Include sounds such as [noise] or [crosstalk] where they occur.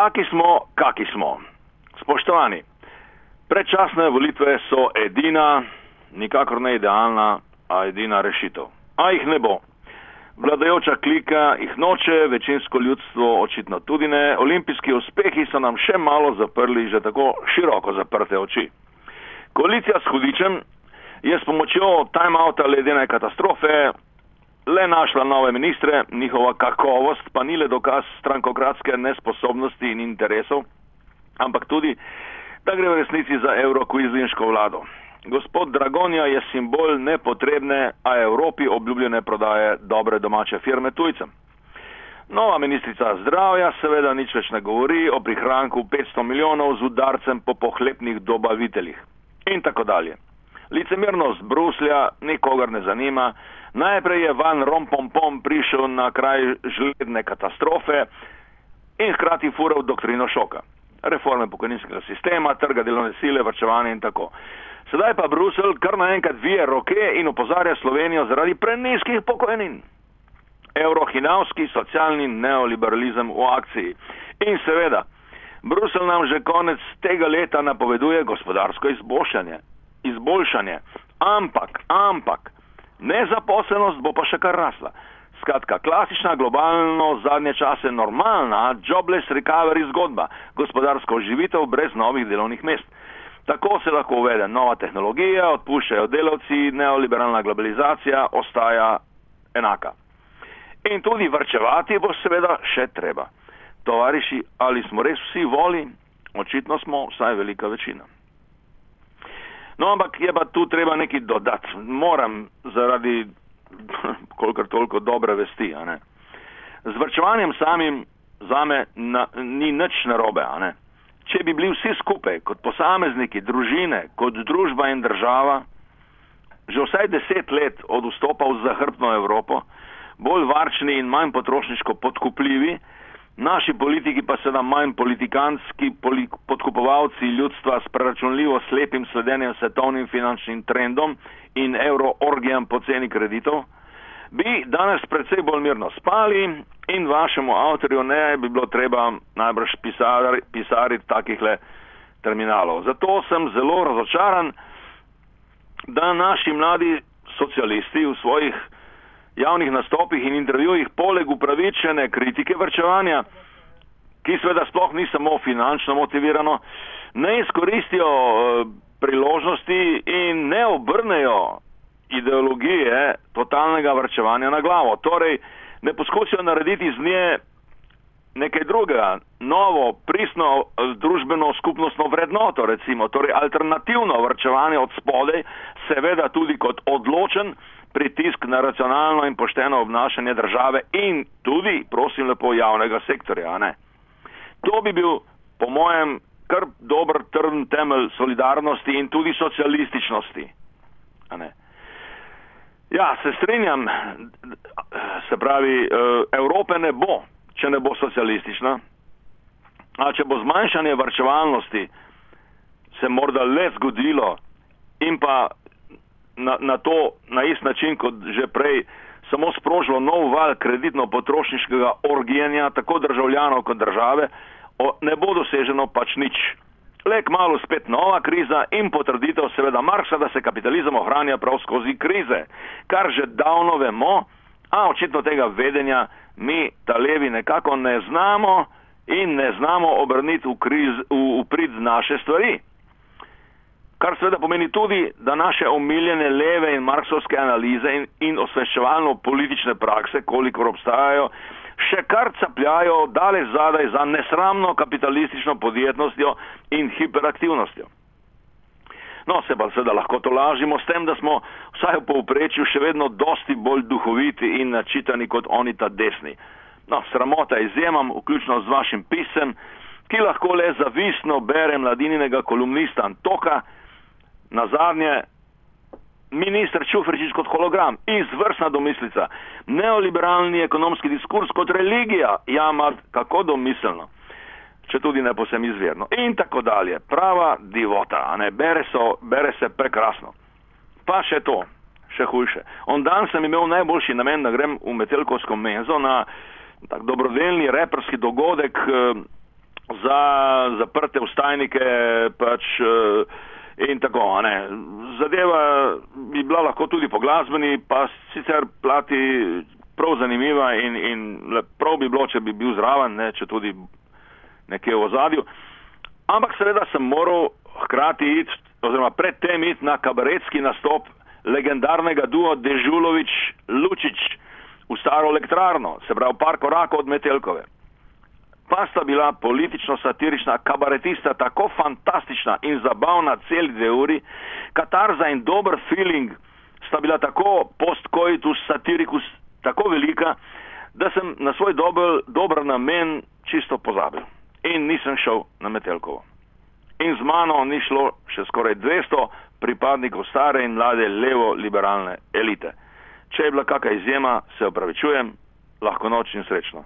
Taki smo, kaki smo. Spoštovani, predčasne volitve so edina, nikakor ne idealna, a edina rešitev. A jih ne bo. Vladajoča klika jih noče, večinsko ljudstvo očitno tudi ne. Olimpijski uspehi so nam še malo zaprli že tako široko zaprte oči. Koalicija s hudičem je s pomočjo time-outa ledene katastrofe le našla nove ministre, njihova kakovost pa ni le dokaz strankokratske nesposobnosti in interesov, ampak tudi, da gre v resnici za evrokvizlinško vlado. Gospod Dragonja je simbol nepotrebne, a Evropi obljubljene prodaje dobre domače firme tujcem. Nova ministrica zdravja seveda nič več ne govori o prihranku 500 milijonov z udarcem po pohlepnih dobaviteljih. In tako dalje. Licemernost Bruslja nikogar ne zanima. Najprej je van rompompom prišel na kraj žledne katastrofe in hkrati fural doktrino šoka. Reforme pokojninskega sistema, trga delovne sile, vrčevanje in tako. Sedaj pa Brusel kar naenkrat vije roke in opozarja Slovenijo zaradi preniskih pokojnin. Eurohinavski socialni neoliberalizem v akciji. In seveda, Brusel nam že konec tega leta napoveduje gospodarsko izboljšanje. Izboljšanje. Ampak, ampak, nezaposlenost bo pa še kar rasla. Skratka, klasična globalno zadnje čase normalna jobless recovery zgodba, gospodarsko oživitev brez novih delovnih mest. Tako se lahko uvede nova tehnologija, odpuščajo delavci, neoliberalna globalizacija ostaja enaka. In tudi vrčevati bo seveda še treba. Tovariši, ali smo res vsi voli? Očitno smo, vsaj velika večina. No, ampak je pa tu treba nekaj dodati. Moram zaradi [laughs] kolikor toliko dobre vesti. Z vrčevanjem samim zame na, ni nič narobe. Če bi bili vsi skupaj, kot posamezniki, družine, kot družba in država, že vsaj deset let od vstopa v zahrbtno Evropo, bolj varčni in manj potrošniško podkupljivi, naši politiki pa seveda manj politikanski podkupovalci ljudstva s preračunljivo slepim sledenjem svetovnim finančnim trendom in euroorgijam poceni kreditov, bi danes predvsej bolj mirno spali in vašemu avtorju ne bi bilo treba najbrž pisari, pisariti takih le terminalov. Zato sem zelo razočaran, da naši mladi socialisti v svojih javnih nastopih in intervjujih poleg upravičene kritike vrčevanja, ki seveda sploh ni samo finančno motivirano, ne izkoristijo eh, priložnosti in ne obrnejo ideologije totalnega vrčevanja na glavo. Torej, ne poskusijo narediti iz nje nekaj drugega, novo, pristno eh, družbeno skupnostno vrednoto, recimo, torej alternativno vrčevanje od spodaj, seveda tudi kot odločen pritisk na racionalno in pošteno obnašanje države in tudi, prosim lepo, javnega sektorja. Ne? To bi bil, po mojem, kar dober trn temelj solidarnosti in tudi socialističnosti. Ja, se strinjam, se pravi, eh, Evrope ne bo, če ne bo socialistična, a če bo zmanjšanje varčevalnosti se morda le zgodilo in pa na, na to na ist način kot že prej samo sprožilo nov val kreditno-potrošniškega orgijenja tako državljanov kot države, o, ne bo doseženo pač nič. Le kmalo spet nova kriza in potrditev seveda Marksa, da se kapitalizem ohranja prav skozi krize, kar že davno vemo, a očitno tega vedenja mi, ta levi, nekako ne znamo in ne znamo obrniti v, kriz, v, v prid naše stvari. Kar seveda pomeni tudi, da naše omiljene leve in marksovske analize in, in osveščevalno politične prakse, kolikor obstajajo, še kar capljajo daleč zadaj za nesramno kapitalistično podjetnostjo in hiperaktivnostjo. No, se pa seveda lahko to lažimo s tem, da smo vsaj v povprečju še vedno dosti bolj duhoviti in načitani kot oni ta desni. No, sramota izjemam, vključno z vašim pisem, ki lahko le zavisno bere mladininega kolumnista Antoka, na zadnje minister Čufričič kot hologram, izvrstna domislica, neoliberalni ekonomski diskurs kot religija, jamar, kako domiselno, če tudi ne posem izvirno. In tako dalje, prava divota, a ne, bere, so, bere se prekrasno. Pa še to, še hujše. On dan sem imel najboljši namen, da grem v Metelkovsko menzo na tak dobrodelni reperski dogodek, eh, za zaprte vstajnike pač, in tako. Ne. Zadeva bi bila lahko tudi po glasbeni, pa sicer plati prav zanimiva in, in prav bi bilo, če bi bil zraven, ne, če tudi nekje v ozadju. Ampak seveda sem moral hkrati iti, oziroma predtem iti na kabaretski nastop legendarnega duo Dežulovič-Lučič v staro elektrarno, se pravi par korakov od Metelkove. Pa sta bila politično-satirična kabaretista tako fantastična in zabavna cel dve uri, katarza in dober feeling sta bila tako post-coitus satiricus tako velika, da sem na svoj dober, dober namen čisto pozabil in nisem šel na Metelkovo. In z mano ni šlo še skoraj 200 pripadnikov stare in mlade levo-liberalne elite. Če je bila kakšna izjema, se opravičujem, lahko noč in srečno.